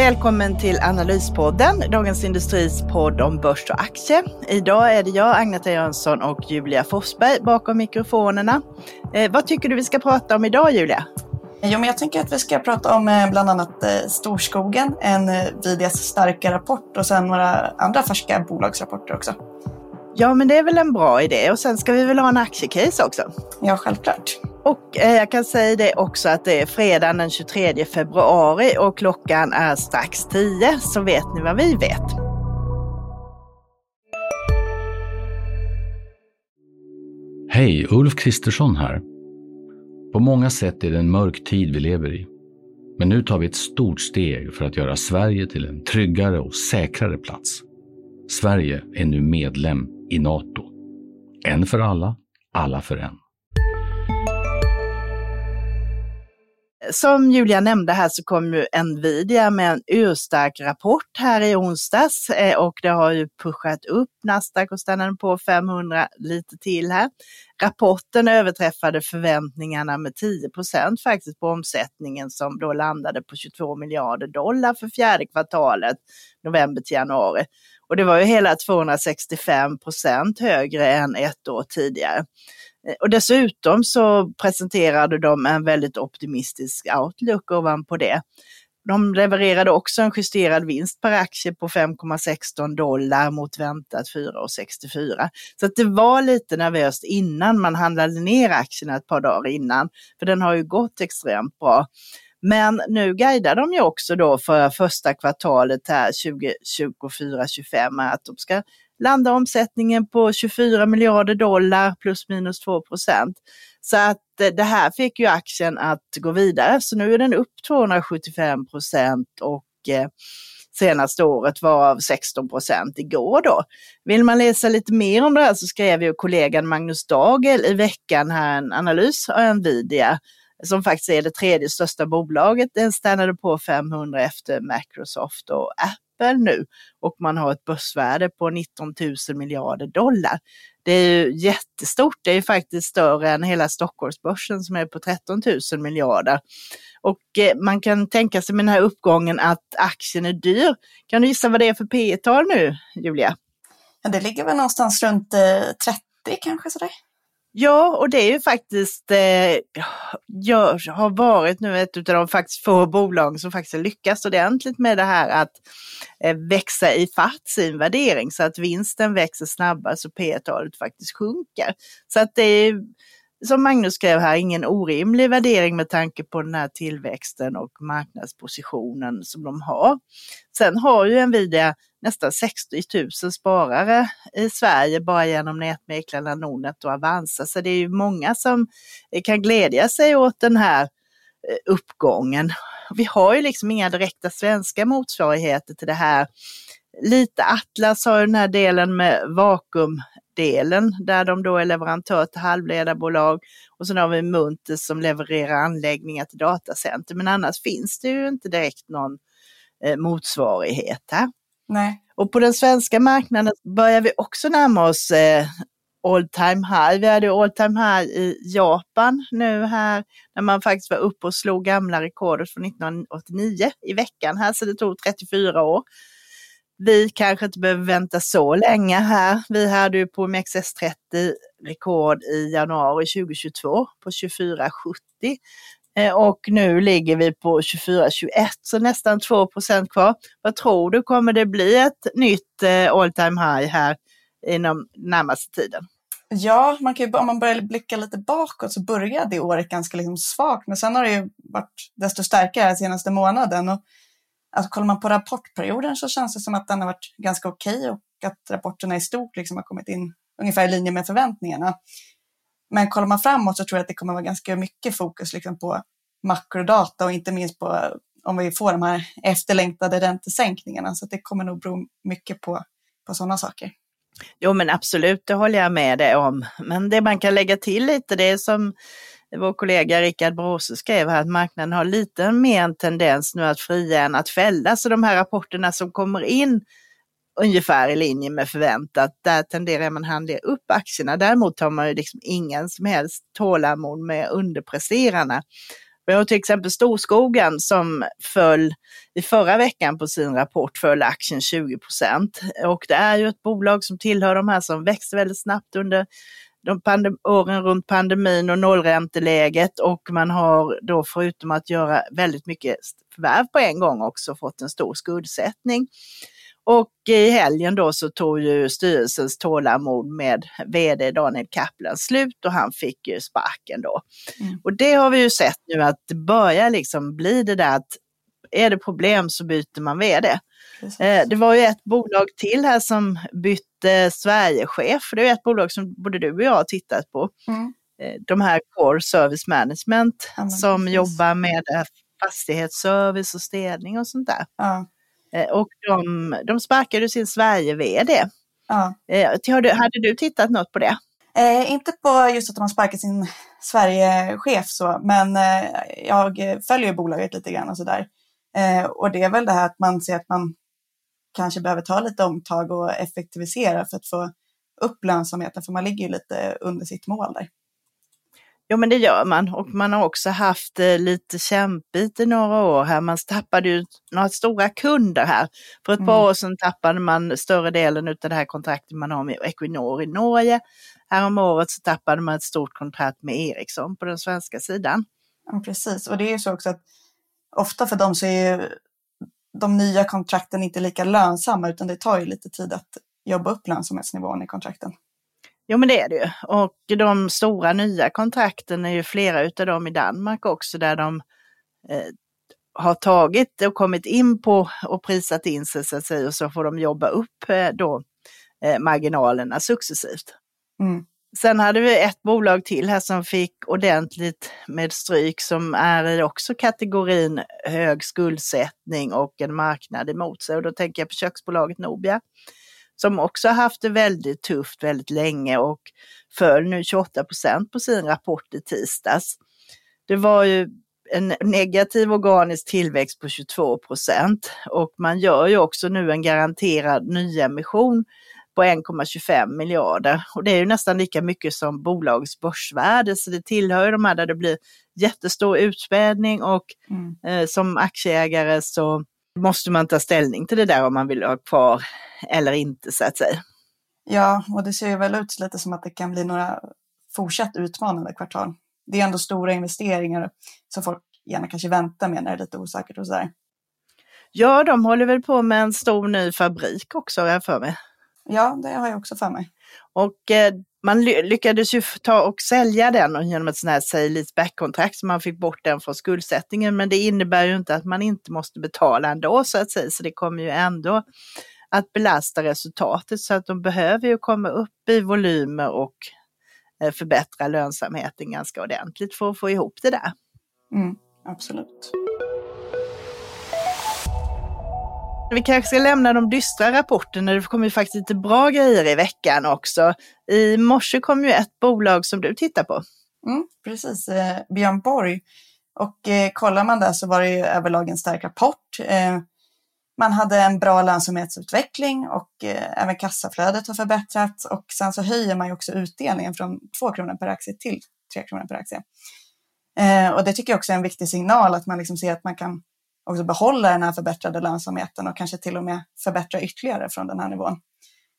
Välkommen till Analyspodden, Dagens Industris podd om börs och aktier. Idag är det jag, Agneta Jönsson och Julia Forsberg bakom mikrofonerna. Eh, vad tycker du vi ska prata om idag, Julia? Jo, men jag tänker att vi ska prata om eh, bland annat eh, Storskogen, en eh, Vidias starka rapport och sen några andra färska bolagsrapporter också. Ja, men det är väl en bra idé och sen ska vi väl ha en aktiecase också? Ja, självklart. Och eh, jag kan säga det också att det är fredagen den 23 februari och klockan är strax 10 så vet ni vad vi vet. Hej, Ulf Kristersson här. På många sätt är det en mörk tid vi lever i. Men nu tar vi ett stort steg för att göra Sverige till en tryggare och säkrare plats. Sverige är nu medlem i Nato. En för alla, alla för en. Som Julia nämnde här så kom ju Nvidia med en urstark rapport här i onsdags eh, och det har ju pushat upp Nasdaq och stannade på 500 lite till här. Rapporten överträffade förväntningarna med 10% faktiskt på omsättningen som då landade på 22 miljarder dollar för fjärde kvartalet, november till januari. Och det var ju hela 265% högre än ett år tidigare. Eh, och dessutom så presenterade de en väldigt optimistisk outlook ovanpå det. De levererade också en justerad vinst per aktie på 5,16 dollar mot väntat 4,64. Så att det var lite nervöst innan man handlade ner aktierna ett par dagar innan, för den har ju gått extremt bra. Men nu guidar de ju också då för första kvartalet här 2024-25 att de ska landar omsättningen på 24 miljarder dollar plus minus 2 procent. Så att eh, det här fick ju aktien att gå vidare, så nu är den upp 275 procent och eh, senaste året var av 16 procent igår då. Vill man läsa lite mer om det här så skrev ju kollegan Magnus Dagel i veckan här en analys av Nvidia som faktiskt är det tredje största bolaget. Den stannade på 500 efter Microsoft och Apple Apple nu och man har ett börsvärde på 19 000 miljarder dollar. Det är ju jättestort, det är faktiskt större än hela Stockholmsbörsen som är på 13 000 miljarder. Och eh, man kan tänka sig med den här uppgången att aktien är dyr. Kan du gissa vad det är för P tal nu, Julia? Ja, det ligger väl någonstans runt eh, 30 kanske sådär. Ja, och det är ju faktiskt, eh, jag har varit nu ett av de faktiskt få bolag som faktiskt har lyckats ordentligt med det här att eh, växa i fatt sin värdering så att vinsten växer snabbare så P-talet faktiskt sjunker. Så att det är som Magnus skrev här, ingen orimlig värdering med tanke på den här tillväxten och marknadspositionen som de har. Sen har ju Nvidia nästan 60 000 sparare i Sverige bara genom nätmäklarna Nordnet och Avanza, så det är ju många som kan glädja sig åt den här eh, uppgången. Vi har ju liksom inga direkta svenska motsvarigheter till det här. Lite Atlas har ju den här delen med vakuum delen där de då är leverantör till halvledarbolag och sen har vi Munters som levererar anläggningar till datacenter. Men annars finns det ju inte direkt någon eh, motsvarighet här. Nej. Och på den svenska marknaden börjar vi också närma oss eh, all time high. Vi hade all time high i Japan nu här när man faktiskt var uppe och slog gamla rekordet från 1989 i veckan här så det tog 34 år. Vi kanske inte behöver vänta så länge här. Vi hade ju på OMXS30 rekord i januari 2022 på 24,70 eh, och nu ligger vi på 24,21 så nästan 2% kvar. Vad tror du, kommer det bli ett nytt eh, all time high här inom närmaste tiden? Ja, man kan ju, om man börjar blicka lite bakåt så började det året ganska liksom svagt, men sen har det ju varit desto starkare den senaste månaden. Och alltså, kollar man på rapportperioden så känns det som att den har varit ganska okej okay och att rapporterna i stort liksom har kommit in ungefär i linje med förväntningarna. Men kollar man framåt så tror jag att det kommer vara ganska mycket fokus liksom på makrodata och inte minst på om vi får de här efterlängtade räntesänkningarna. Så det kommer nog bero mycket på, på sådana saker. Jo men absolut, det håller jag med dig om. Men det man kan lägga till lite, det är som vår kollega Rickard Bråse skrev här att marknaden har lite mer en tendens nu att fria än att fälla. Så de här rapporterna som kommer in ungefär i linje med förväntat, där tenderar man att handla upp aktierna. Däremot har man ju liksom ingen som helst tålamod med underpresterarna. Vi har till exempel Storskogen som föll i förra veckan på sin rapport föll aktien 20 procent. Och det är ju ett bolag som tillhör de här som växte väldigt snabbt under de åren runt pandemin och nollränteläget och man har då förutom att göra väldigt mycket förvärv på en gång också fått en stor skuldsättning. Och i helgen då så tog ju styrelsens tålamod med vd Daniel Kaplan slut och han fick ju sparken då. Mm. Och det har vi ju sett nu att det börjar liksom bli det där att är det problem så byter man vd. Eh, det var ju ett bolag till här som bytte Sverigechef. Det är ett bolag som både du och jag har tittat på. Mm. Eh, de här Core Service Management ja, som precis. jobbar med eh, fastighetsservice och städning och sånt där. Ja. Och de, de sparkade sin Sverige-VD. Ja. Hade du tittat något på det? Eh, inte på just att de har sparkat sin Sverigechef så, men eh, jag följer bolaget lite grann och sådär. Eh, och det är väl det här att man ser att man kanske behöver ta lite omtag och effektivisera för att få upp lönsamheten, för man ligger ju lite under sitt mål där. Jo men det gör man och man har också haft eh, lite kämpigt i några år här. Man tappade ju några stora kunder här. För ett mm. par år sedan tappade man större delen av det här kontraktet man har med Equinor i Norge. Härom året så tappade man ett stort kontrakt med Ericsson på den svenska sidan. Ja, precis, och det är ju så också att ofta för dem så är ju de nya kontrakten inte lika lönsamma utan det tar ju lite tid att jobba upp lönsamhetsnivån i kontrakten. Jo men det är det ju. Och de stora nya kontrakten är ju flera utav dem i Danmark också där de eh, har tagit och kommit in på och prisat in sig så att säga och så får de jobba upp eh, då eh, marginalerna successivt. Mm. Sen hade vi ett bolag till här som fick ordentligt med stryk som är i också kategorin hög skuldsättning och en marknad emot sig. Och då tänker jag på köksbolaget Nobia som också haft det väldigt tufft väldigt länge och föll nu 28 procent på sin rapport i tisdags. Det var ju en negativ organisk tillväxt på 22 procent och man gör ju också nu en garanterad nyemission på 1,25 miljarder. Och det är ju nästan lika mycket som bolagets börsvärde, så det tillhör ju de här där det blir jättestor utspädning och mm. eh, som aktieägare så måste man ta ställning till det där om man vill ha kvar eller inte så att säga. Ja, och det ser ju väl ut lite som att det kan bli några fortsatt utmanande kvartal. Det är ändå stora investeringar som folk gärna kanske väntar med när det är lite osäkert och sådär. Ja, de håller väl på med en stor ny fabrik också, har jag för mig. Ja, det har jag också för mig. Och eh, man lyckades ju ta och sälja den genom ett sånt här say back-kontrakt så man fick bort den från skuldsättningen. Men det innebär ju inte att man inte måste betala ändå så att säga, så det kommer ju ändå att belasta resultatet så att de behöver ju komma upp i volymer och eh, förbättra lönsamheten ganska ordentligt för att få ihop det där. Mm, absolut. Vi kanske ska lämna de dystra rapporterna, det kommer ju faktiskt lite bra grejer i veckan också. I morse kom ju ett bolag som du tittar på. Mm, precis, eh, Björn Borg. Och eh, kollar man där så var det ju överlag en stark rapport. Eh, man hade en bra lönsamhetsutveckling och eh, även kassaflödet har förbättrats och sen så höjer man ju också utdelningen från 2 kronor per aktie till 3 kronor per aktie. Eh, och det tycker jag också är en viktig signal att man liksom ser att man kan också behålla den här förbättrade lönsamheten och kanske till och med förbättra ytterligare från den här nivån.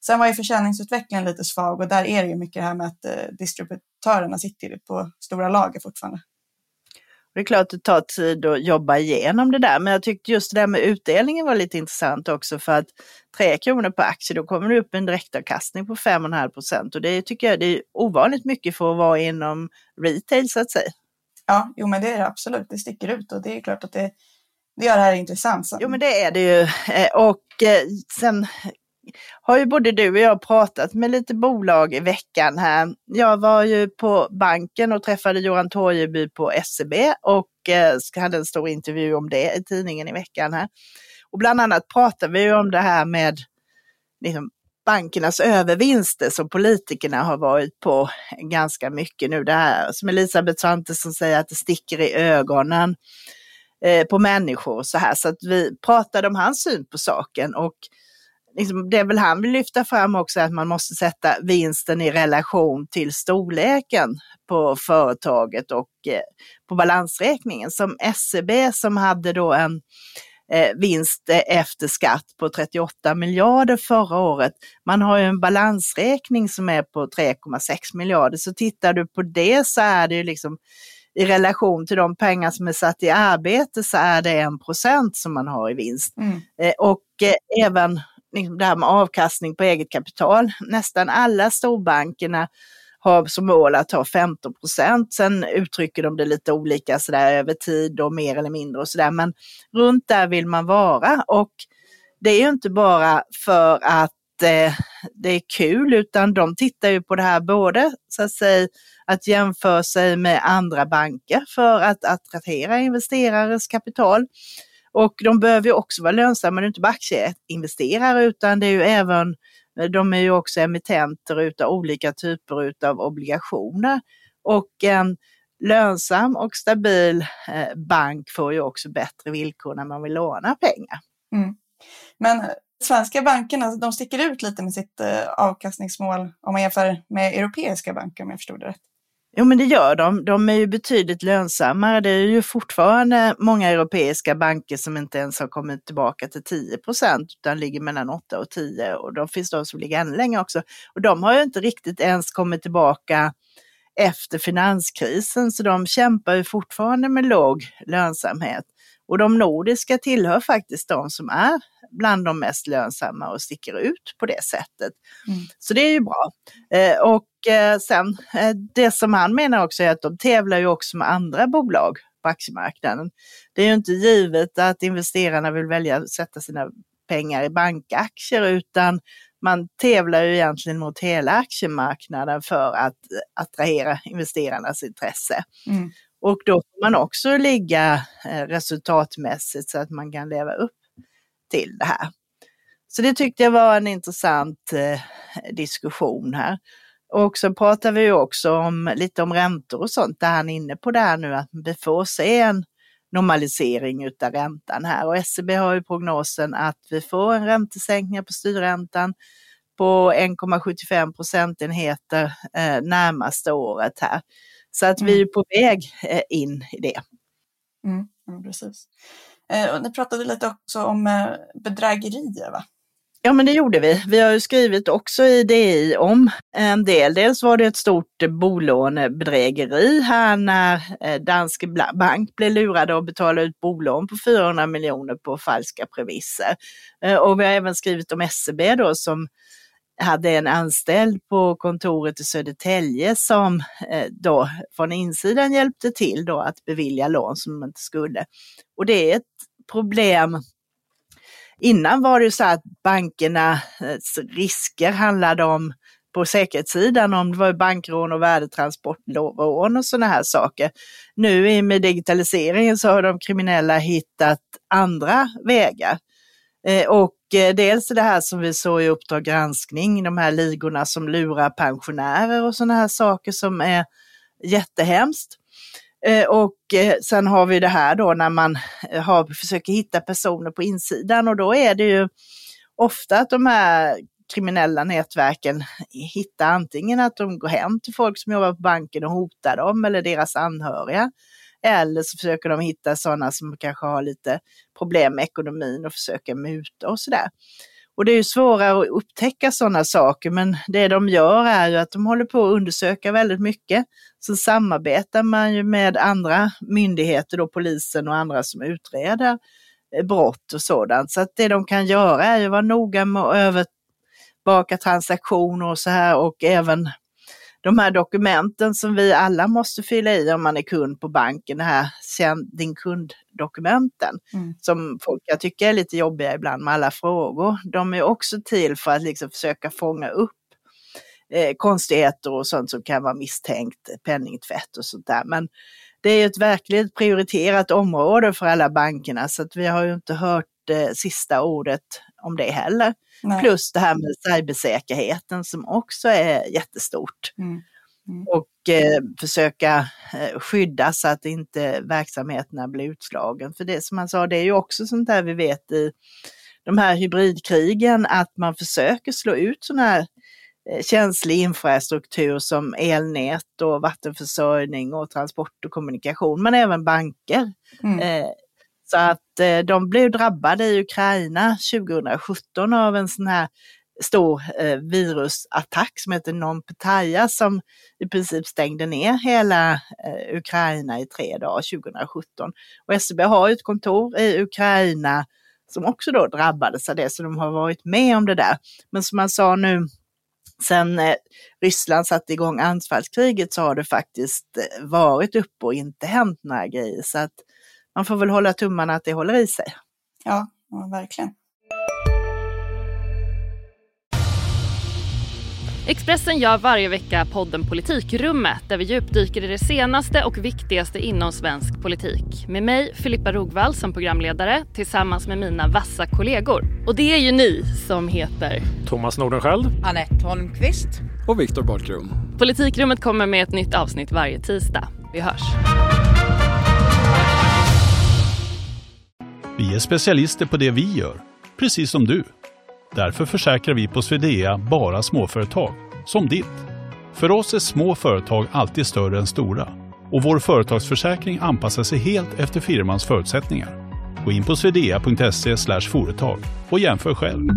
Sen var ju försäljningsutvecklingen lite svag och där är det ju mycket här med att eh, distributörerna sitter på stora lager fortfarande. Det är klart att det tar tid att jobba igenom det där, men jag tyckte just det där med utdelningen var lite intressant också för att 3 kronor per aktie, då kommer du upp en direktavkastning på 5,5 procent och det tycker jag det är ovanligt mycket för att vara inom retail så att säga. Ja, jo men det är det absolut, det sticker ut och det är klart att det, det gör det här intressant. Så. Jo men det är det ju eh, och eh, sen har ju både du och jag pratat med lite bolag i veckan här. Jag var ju på banken och träffade Johan Torgeby på SEB och eh, hade en stor intervju om det i tidningen i veckan här. Och bland annat pratade vi om det här med liksom, bankernas övervinster som politikerna har varit på ganska mycket nu. Det här som Elisabeth Svantesson säger att det sticker i ögonen eh, på människor så här. Så att vi pratade om hans syn på saken och liksom, det väl han vill lyfta fram också, att man måste sätta vinsten i relation till storleken på företaget och eh, på balansräkningen. Som SEB som hade då en eh, vinst eh, efter skatt på 38 miljarder förra året. Man har ju en balansräkning som är på 3,6 miljarder, så tittar du på det så är det ju liksom i relation till de pengar som är satt i arbete så är det en procent som man har i vinst. Mm. Eh, och eh, även liksom det här med avkastning på eget kapital. Nästan alla storbankerna har som mål att ha 15 procent. Sen uttrycker de det lite olika sådär över tid och mer eller mindre och sådär. Men runt där vill man vara och det är ju inte bara för att eh, det är kul utan de tittar ju på det här både så att säga att jämföra sig med andra banker för att attrahera investerares kapital. Och de behöver ju också vara lönsamma, det är inte bara aktieinvesterare utan det är ju även, de är ju också emittenter utav olika typer utav obligationer. Och en lönsam och stabil eh, bank får ju också bättre villkor när man vill låna pengar. Mm. Men svenska bankerna, alltså, de sticker ut lite med sitt eh, avkastningsmål om man jämför med europeiska banker om jag förstod det rätt. Jo men det gör de. De är ju betydligt lönsammare. Det är ju fortfarande många europeiska banker som inte ens har kommit tillbaka till 10 procent utan ligger mellan 8 och 10 och de finns de som ligger ännu längre också. Och de har ju inte riktigt ens kommit tillbaka efter finanskrisen så de kämpar ju fortfarande med låg lönsamhet. Och de nordiska tillhör faktiskt de som är bland de mest lönsamma och sticker ut på det sättet. Mm. Så det är ju bra. Eh, och eh, sen eh, det som han menar också är att de tävlar ju också med andra bolag på aktiemarknaden. Det är ju inte givet att investerarna vill välja att sätta sina pengar i bankaktier utan man tävlar ju egentligen mot hela aktiemarknaden för att attrahera investerarnas intresse. Mm. Och då får man också ligga eh, resultatmässigt så att man kan leva upp till det här. Så det tyckte jag var en intressant eh, diskussion här. Och så pratar vi också om lite om räntor och sånt, där han är inne på det här nu att vi får se en normalisering utav räntan här och SEB har ju prognosen att vi får en räntesänkning på styrräntan på 1,75 procentenheter eh, närmaste året här. Så att mm. vi är på väg eh, in i det. Mm, precis. Eh, ni pratade lite också om eh, bedrägerier va? Ja men det gjorde vi. Vi har ju skrivit också i DI om en del. Dels var det ett stort bolånebedrägeri här när Danske Bank blev lurade att betala ut bolån på 400 miljoner på falska premisser. Och vi har även skrivit om SEB då som hade en anställd på kontoret i Södertälje som eh, då från insidan hjälpte till då att bevilja lån som de inte skulle. Och det är ett problem. Innan var det så att bankernas eh, risker handlade om på säkerhetssidan om det var bankrån och värdetransportrån och sådana här saker. Nu med digitaliseringen så har de kriminella hittat andra vägar. Eh, och eh, dels det här som vi såg i Uppdrag granskning, de här ligorna som lurar pensionärer och sådana här saker som är jättehemskt. Eh, och sen har vi det här då när man har, försöker hitta personer på insidan och då är det ju ofta att de här kriminella nätverken hittar antingen att de går hem till folk som jobbar på banken och hotar dem eller deras anhöriga. Eller så försöker de hitta sådana som kanske har lite problem med ekonomin och försöker muta och sådär. Och det är ju svårare att upptäcka sådana saker, men det de gör är ju att de håller på att undersöka väldigt mycket. Så samarbetar man ju med andra myndigheter, då polisen och andra som utreder eh, brott och sådant. Så att det de kan göra är ju att vara noga med att övervaka transaktioner och så här och även de här dokumenten som vi alla måste fylla i om man är kund på banken, det här din kunddokumenten mm. som folk jag tycker är lite jobbiga ibland med alla frågor. De är också till för att liksom försöka fånga upp eh, konstigheter och sånt som kan vara misstänkt, penningtvätt och sånt där. Men det är ett verkligt prioriterat område för alla bankerna så att vi har ju inte hört eh, sista ordet om det heller. Nej. Plus det här med cybersäkerheten som också är jättestort. Mm. Mm. Och eh, försöka eh, skydda så att inte verksamheterna blir utslagen. För det som man sa, det är ju också sånt där vi vet i de här hybridkrigen, att man försöker slå ut sådana här eh, känslig infrastruktur som elnät och vattenförsörjning och transport och kommunikation, men även banker. Mm. Eh, så att eh, de blev drabbade i Ukraina 2017 av en sån här stor eh, virusattack som heter Nompetaja som i princip stängde ner hela eh, Ukraina i tre dagar 2017. Och SEB har ett kontor i Ukraina som också då drabbades av det, så de har varit med om det där. Men som man sa nu, sen eh, Ryssland satte igång anfallskriget så har det faktiskt eh, varit uppe och inte hänt några grejer. Så att man får väl hålla tummarna att det håller i sig. Ja, ja verkligen. Expressen gör varje vecka podden Politikrummet där vi djupdyker i det senaste och viktigaste inom svensk politik. Med mig, Filippa Rogvall, som programledare tillsammans med mina vassa kollegor. Och det är ju ni som heter Thomas Nordenskjöld, Anette Holmqvist och Viktor Bartkron. Politikrummet kommer med ett nytt avsnitt varje tisdag. Vi hörs. Vi är specialister på det vi gör, precis som du. Därför försäkrar vi på Swedea bara småföretag, som ditt. För oss är små företag alltid större än stora och vår företagsförsäkring anpassar sig helt efter firmans förutsättningar. Gå in på swedea.se företag och jämför själv.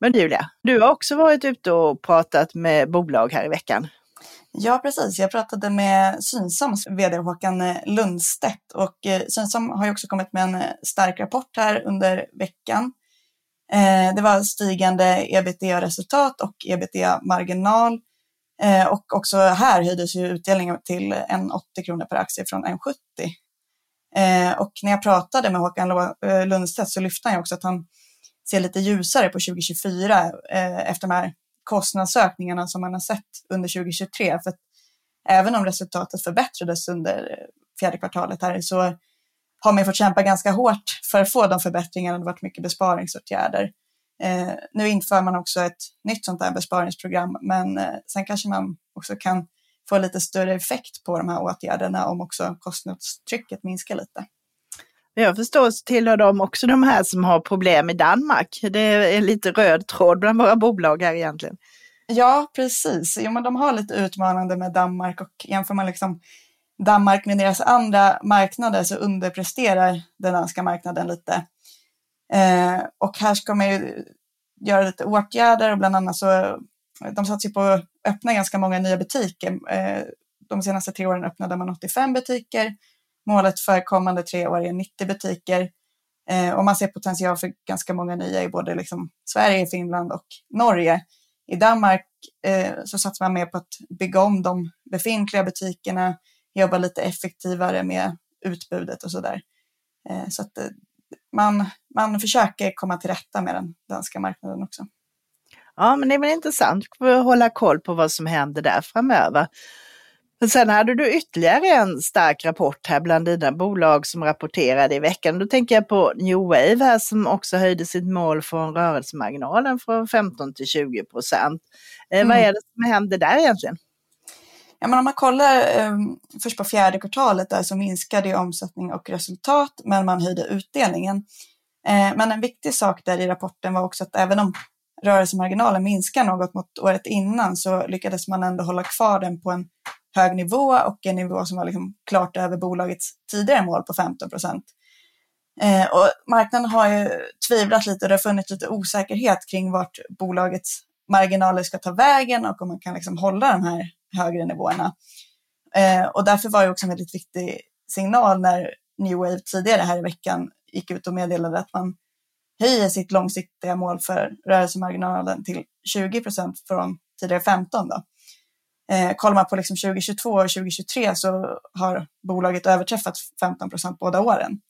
Men Julia, du har också varit ute och pratat med bolag här i veckan. Ja, precis. Jag pratade med Synsams vd Håkan eh, Lundstedt och eh, Synsam har ju också kommit med en eh, stark rapport här under veckan. Det var stigande ebitda-resultat och ebitda-marginal och också här höjdes ju utdelningen till 1,80 kronor per aktie från 1,70. Och när jag pratade med Håkan Lundstedt så lyfte han ju också att han ser lite ljusare på 2024 efter de här kostnadsökningarna som man har sett under 2023. För att även om resultatet förbättrades under fjärde kvartalet här så har man fått kämpa ganska hårt för att få de förbättringarna. Det har varit mycket besparingsåtgärder. Eh, nu inför man också ett nytt sånt här besparingsprogram, men eh, sen kanske man också kan få lite större effekt på de här åtgärderna om också kostnadstrycket minskar lite. Jag förstår så tillhör de också de här som har problem i Danmark. Det är lite röd tråd bland våra bolag här egentligen. Ja, precis. Jo, men de har lite utmanande med Danmark och jämför man liksom Danmark med deras andra marknader så underpresterar den danska marknaden lite. Eh, och här ska man ju göra lite åtgärder och bland annat så de satsar på att öppna ganska många nya butiker. Eh, de senaste tre åren öppnade man 85 butiker Målet för kommande tre år är 90 butiker eh, och man ser potential för ganska många nya i både liksom Sverige, Finland och Norge. I Danmark eh, så satsar man mer på att bygga om de befintliga butikerna, jobba lite effektivare med utbudet och sådär. Eh, så att eh, man, man försöker komma till rätta med den danska marknaden också. Ja, men det är väl intressant att hålla koll på vad som händer där framöver. Men sen hade du ytterligare en stark rapport här bland dina bolag som rapporterade i veckan. Då tänker jag på New Wave här som också höjde sitt mål från rörelsemarginalen från 15 till 20 procent. Eh, mm. Vad är det som händer där egentligen? Ja, men om man kollar eh, först på fjärde kvartalet där så minskade omsättning och resultat men man höjde utdelningen. Eh, men en viktig sak där i rapporten var också att även om rörelsemarginalen minskar något mot året innan så lyckades man ändå hålla kvar den på en hög nivå och en nivå som var liksom klart över bolagets tidigare mål på 15 procent. Eh, och marknaden har ju tvivlat lite och det har funnits lite osäkerhet kring vart bolagets marginaler ska ta vägen och om man kan liksom hålla de här högre nivåerna. Eh, och därför var det också en väldigt viktig signal när New Wave tidigare här i veckan gick ut och meddelade att man höjer sitt långsiktiga mål för rörelsemarginalen till 20 procent från tidigare 15. Då. Eh, kollar man på liksom 2022 och 2023 så har bolaget överträffat 15 procent båda åren.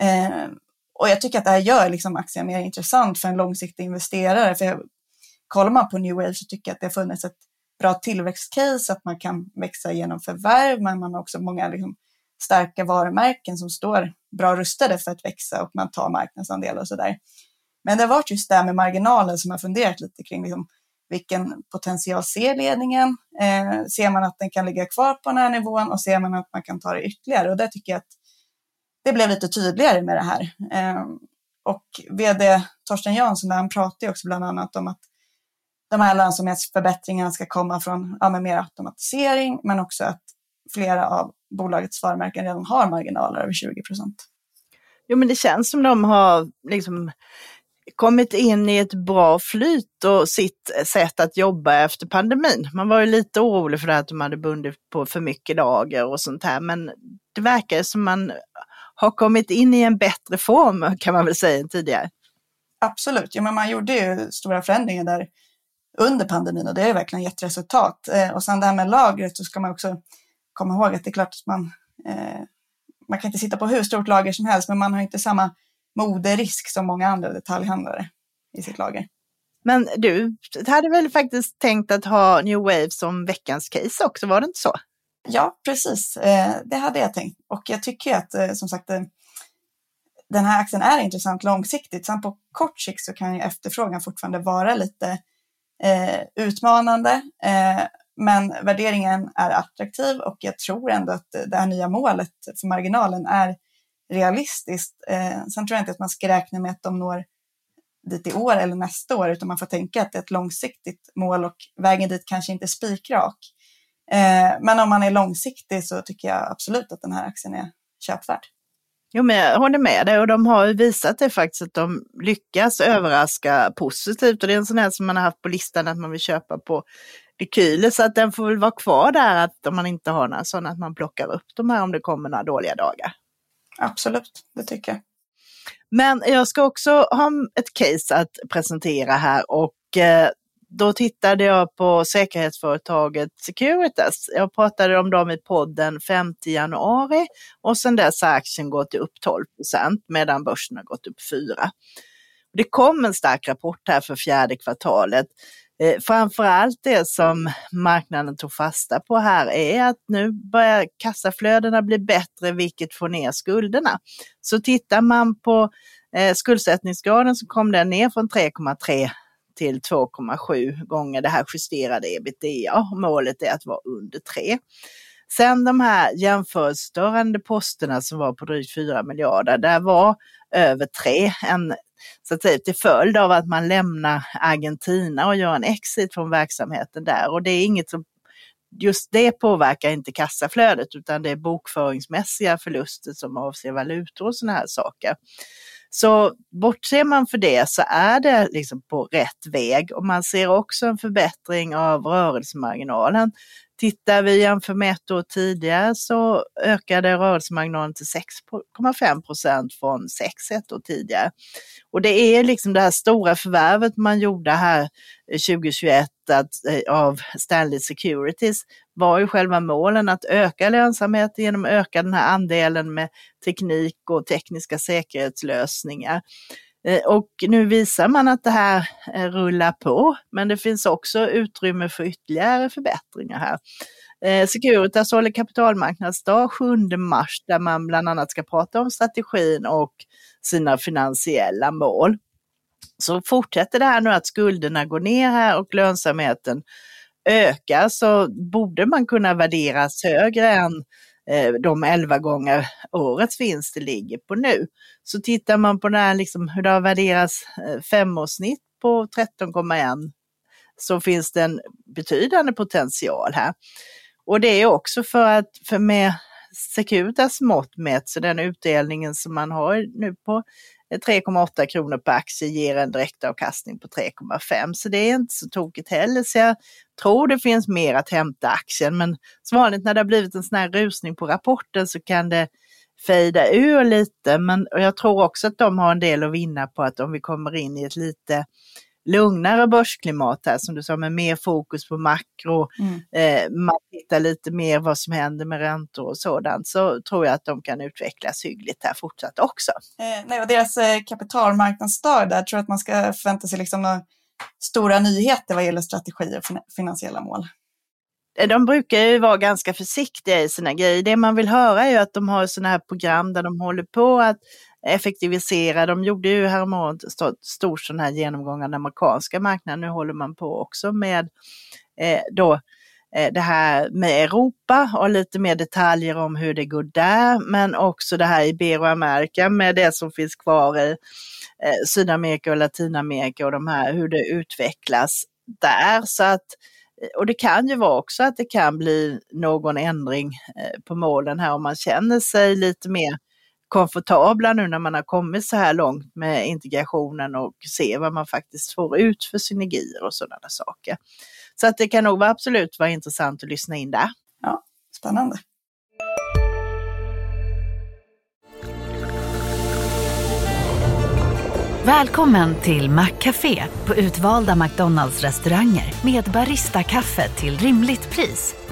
Eh, och jag tycker att det här gör liksom aktien mer intressant för en långsiktig investerare. För kollar man på New Wave så tycker jag att det har funnits ett bra tillväxtcase, att man kan växa genom förvärv, men man har också många liksom starka varumärken som står bra rustade för att växa och man tar marknadsandelar och sådär. Men det har varit just det här med marginalen som jag funderat lite kring. Liksom, vilken potential ser ledningen? Eh, ser man att den kan ligga kvar på den här nivån och ser man att man kan ta det ytterligare? Och där tycker jag att det blev lite tydligare med det här. Eh, och vd Torsten Jansson, han pratar ju också bland annat om att de här lönsamhetsförbättringarna ska komma från ja, mer automatisering, men också att flera av bolagets varumärken redan har marginaler över 20 procent. Jo, men det känns som de har liksom kommit in i ett bra flyt och sitt sätt att jobba efter pandemin. Man var ju lite orolig för det att de hade bundit på för mycket lager och sånt här, men det verkar som man har kommit in i en bättre form kan man väl säga än tidigare. Absolut, ja, men man gjorde ju stora förändringar där under pandemin och det har verkligen gett resultat. Eh, och sen det här med lagret så ska man också komma ihåg att det är klart att man, eh, man kan inte sitta på hur stort lager som helst, men man har inte samma moderisk som många andra detaljhandlare i sitt lager. Men du hade väl faktiskt tänkt att ha New Wave som veckans case också, var det inte så? Ja, precis. Eh, det hade jag tänkt. Och jag tycker att eh, som sagt eh, den här aktien är intressant långsiktigt. Sen på kort sikt så kan ju efterfrågan fortfarande vara lite utmanande. men värderingen är attraktiv och jag tror ändå att det här nya målet för marginalen är realistiskt. Eh, sen tror jag inte att man ska räkna med att de når dit i år eller nästa år, utan man får tänka att det är ett långsiktigt mål och vägen dit kanske inte är spikrak. Eh, men om man är långsiktig så tycker jag absolut att den här aktien är köpvärd. Jo, men jag håller med dig och de har ju visat det faktiskt att de lyckas överraska positivt och det är en sån här som man har haft på listan att man vill köpa på rekyler så att den får väl vara kvar där att om man inte har några sådana att man plockar upp de här om det kommer några dåliga dagar. Absolut, det tycker jag. Men jag ska också ha ett case att presentera här och eh, då tittade jag på säkerhetsföretaget Securitas. Jag pratade om dem i podden 5 januari och sedan dess har aktien gått upp 12 procent medan börsen har gått upp 4. Det kom en stark rapport här för fjärde kvartalet. Eh, framförallt det som marknaden tog fasta på här är att nu börjar kassaflödena bli bättre vilket får ner skulderna. Så tittar man på eh, skuldsättningsgraden så kom den ner från 3,3 till 2,7 gånger det här justerade ebitda och målet är att vara under 3. Sen de här jämförelsestörande posterna som var på drygt 4 miljarder, där var över 3 en så att säga, till följd av att man lämnar Argentina och gör en exit från verksamheten där. Och det är inget som just det påverkar inte kassaflödet utan det är bokföringsmässiga förluster som avser valutor och sådana här saker. Så bortser man för det så är det liksom på rätt väg och man ser också en förbättring av rörelsemarginalen. Tittar vi jämför med ett år tidigare så ökade rörelsemarginalen till 6,5 procent från 6 ett år tidigare. Och det är liksom det här stora förvärvet man gjorde här eh, 2021 att, eh, av Stanley Securities var ju själva målen att öka lönsamheten genom att öka den här andelen med teknik och tekniska säkerhetslösningar. Eh, och nu visar man att det här eh, rullar på, men det finns också utrymme för ytterligare förbättringar här. Eh, Securitas håller kapitalmarknadsdag 7 mars där man bland annat ska prata om strategin och sina finansiella mål. Så fortsätter det här nu att skulderna går ner här och lönsamheten ökar så borde man kunna värderas högre än Eh, de 11 gånger årets vinst det ligger på nu. Så tittar man på det här, liksom, hur det har värderats eh, femårssnitt på 13,1 så finns det en betydande potential här. Och det är också för att för med Securitas mått mätt, så den utdelningen som man har nu på 3,8 kronor per aktie ger en direktavkastning på 3,5 så det är inte så tokigt heller. Så jag tror det finns mer att hämta aktien. Men som vanligt när det har blivit en sån här rusning på rapporten så kan det fejda ur lite. Men jag tror också att de har en del att vinna på att om vi kommer in i ett lite lugnare börsklimat här som du sa med mer fokus på makro, mm. eh, man tittar lite mer vad som händer med räntor och sådant så tror jag att de kan utvecklas hyggligt här fortsatt också. Eh, nej, och deras eh, kapitalmarknadsdag där tror jag att man ska förvänta sig liksom några stora nyheter vad gäller strategi och fin finansiella mål. Eh, de brukar ju vara ganska försiktiga i sina grejer. Det man vill höra är ju att de har sådana här program där de håller på att effektivisera. De gjorde ju häromåret stor sån här genomgång av den amerikanska marknaden. Nu håller man på också med eh, då eh, det här med Europa och lite mer detaljer om hur det går där, men också det här i Iberoamerika med det som finns kvar i eh, Sydamerika och Latinamerika och de här, hur det utvecklas där. Så att, eh, och det kan ju vara också att det kan bli någon ändring eh, på målen här om man känner sig lite mer komfortabla nu när man har kommit så här långt med integrationen och ser vad man faktiskt får ut för synergier och sådana saker. Så att det kan nog absolut vara intressant att lyssna in där. Ja, spännande. Välkommen till Maccafé på utvalda McDonalds restauranger med Baristakaffe till rimligt pris.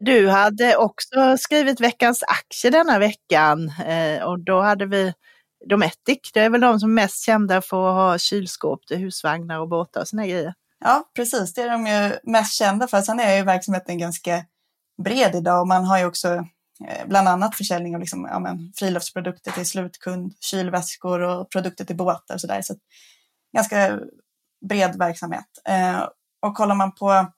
du hade också skrivit veckans aktie denna veckan eh, och då hade vi Dometic. Det är väl de som är mest kända för att ha kylskåp till husvagnar och båtar och såna grejer. Ja, precis. Det är de ju mest kända för. Sen är ju verksamheten ganska bred idag och man har ju också eh, bland annat försäljning av liksom, ja, men, friluftsprodukter till slutkund, kylväskor och produkter till båtar och sådär. Så ganska bred verksamhet. Eh, och kollar man på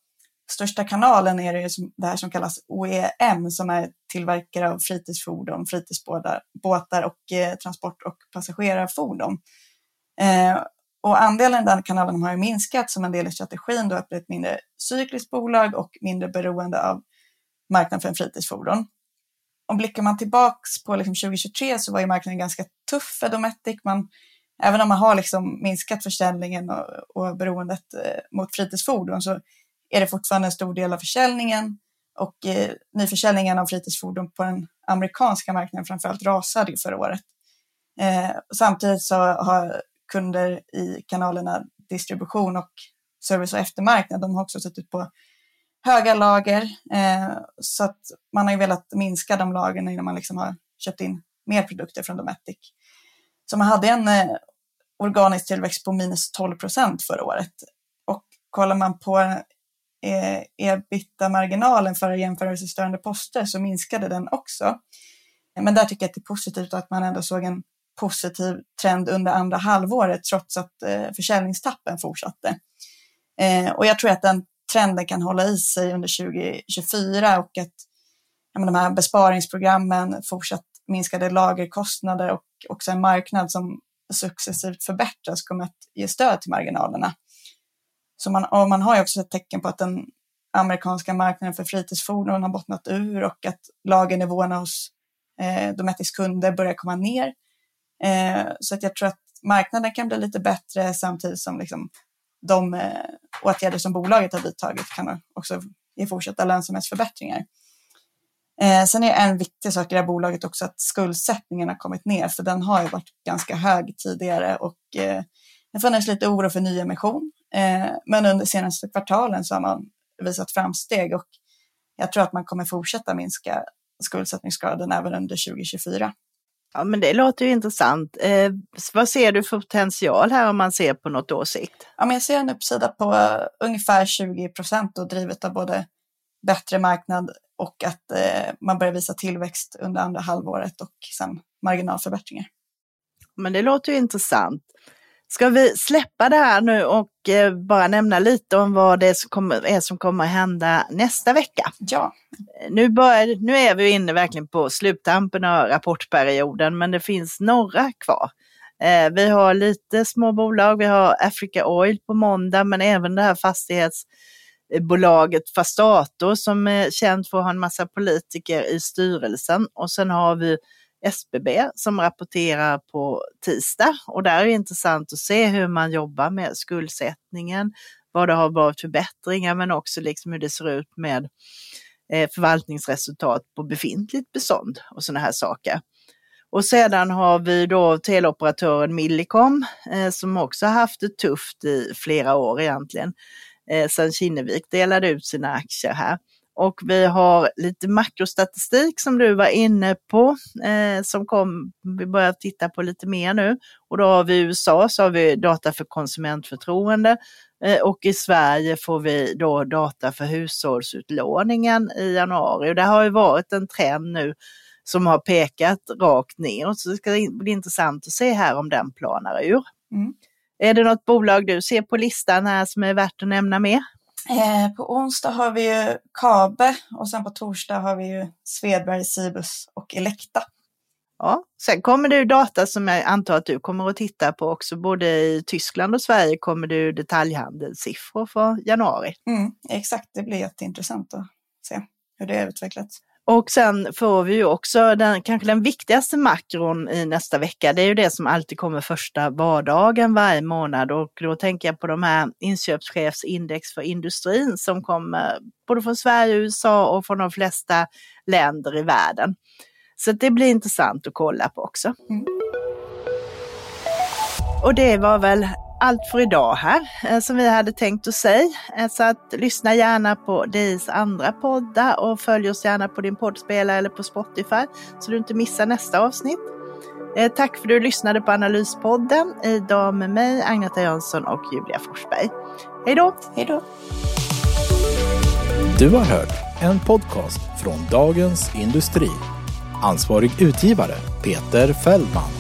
största kanalen är det ju det här som kallas OEM som är tillverkare av fritidsfordon, fritidsbåtar och eh, transport och passagerarfordon. Eh, och andelen i den kanalen har ju minskat som en del i strategin då att bli ett mindre cykliskt bolag och mindre beroende av marknaden för en fritidsfordon. Om blickar man tillbaks på liksom 2023 så var ju marknaden ganska tuff för Dometic. Man, även om man har liksom minskat försäljningen och, och beroendet eh, mot fritidsfordon så är det fortfarande en stor del av försäljningen och eh, nyförsäljningen av fritidsfordon på den amerikanska marknaden framförallt rasade förra året. Eh, samtidigt så har kunder i kanalerna distribution och service och eftermarknad, de har också suttit på höga lager. Eh, så att man har ju velat minska de lagren innan man liksom har köpt in mer produkter från Dometic. Så man hade en eh, organisk tillväxt på minus 12 procent förra året. Och kollar man på Eh, ebitda-marginalen för jämförelsestörande poster så minskade den också. Men där tycker jag att det är positivt att man ändå såg en positiv trend under andra halvåret trots att eh, försäljningstappen fortsatte. Eh, och jag tror att den trenden kan hålla i sig under 2024 och att ja, de här besparingsprogrammen, fortsatt minskade lagerkostnader och också en marknad som successivt förbättras kommer att ge stöd till marginalerna. Så man, och man har ju också ett tecken på att den amerikanska marknaden för fritidsfordon har bottnat ur och att lagernivåerna hos eh, Dometics kunder börjar komma ner. Eh, så att jag tror att marknaden kan bli lite bättre samtidigt som liksom de eh, åtgärder som bolaget har vidtagit kan också ge fortsatta lönsamhetsförbättringar. Eh, sen är en viktig sak i det här bolaget också att skuldsättningen har kommit ner, för den har ju varit ganska hög tidigare och eh, det funnits lite oro för nyemission men under senaste kvartalen så har man visat framsteg och jag tror att man kommer fortsätta minska skuldsättningsgraden även under 2024. Ja, men det låter ju intressant. Eh, vad ser du för potential här om man ser på något åsikt? Ja, men jag ser en uppsida på uh, ungefär 20 procent och drivet av både bättre marknad och att eh, man börjar visa tillväxt under andra halvåret och sen marginalförbättringar. Men det låter ju intressant. Ska vi släppa det här nu och eh, bara nämna lite om vad det är som kommer, är som kommer att hända nästa vecka? Ja. Nu, börjar, nu är vi inne verkligen på sluttampen av rapportperioden, men det finns några kvar. Eh, vi har lite små bolag, vi har Africa Oil på måndag, men även det här fastighetsbolaget Fastato som är känt för att ha en massa politiker i styrelsen. Och sen har vi SBB som rapporterar på tisdag och där är det intressant att se hur man jobbar med skuldsättningen, vad det har varit förbättringar men också liksom hur det ser ut med eh, förvaltningsresultat på befintligt bestånd och sådana här saker. Och sedan har vi då teleoperatören Millicom eh, som också har haft det tufft i flera år egentligen, eh, sedan Kinnevik delade ut sina aktier här. Och vi har lite makrostatistik som du var inne på, eh, som kom, vi börjar titta på lite mer nu. Och då har vi i USA så har vi data för konsumentförtroende eh, och i Sverige får vi då data för hushållsutlåningen i januari. Och det har ju varit en trend nu som har pekat rakt ner. Så det ska bli intressant att se här om den planar ur. Mm. Är det något bolag du ser på listan här som är värt att nämna mer? Eh, på onsdag har vi ju Kabe och sen på torsdag har vi ju Svedberg, Cibus och Elekta. Ja, sen kommer det ju data som jag antar att du kommer att titta på också. Både i Tyskland och Sverige kommer det ju detaljhandelssiffror för januari. Mm, exakt, det blir jätteintressant att se hur det har utvecklats. Och sen får vi ju också den, kanske den viktigaste makron i nästa vecka. Det är ju det som alltid kommer första vardagen varje månad och då tänker jag på de här inköpschefsindex för industrin som kommer både från Sverige, USA och från de flesta länder i världen. Så det blir intressant att kolla på också. Mm. Och det var väl allt för idag här eh, som vi hade tänkt att säga. Eh, så att lyssna gärna på DIs andra poddar och följ oss gärna på din poddspelare eller på Spotify så du inte missar nästa avsnitt. Eh, tack för att du lyssnade på Analyspodden idag med mig, Agneta Jönsson och Julia Forsberg. Hej då! Hej då! Du har hört en podcast från Dagens Industri. Ansvarig utgivare Peter Fällman.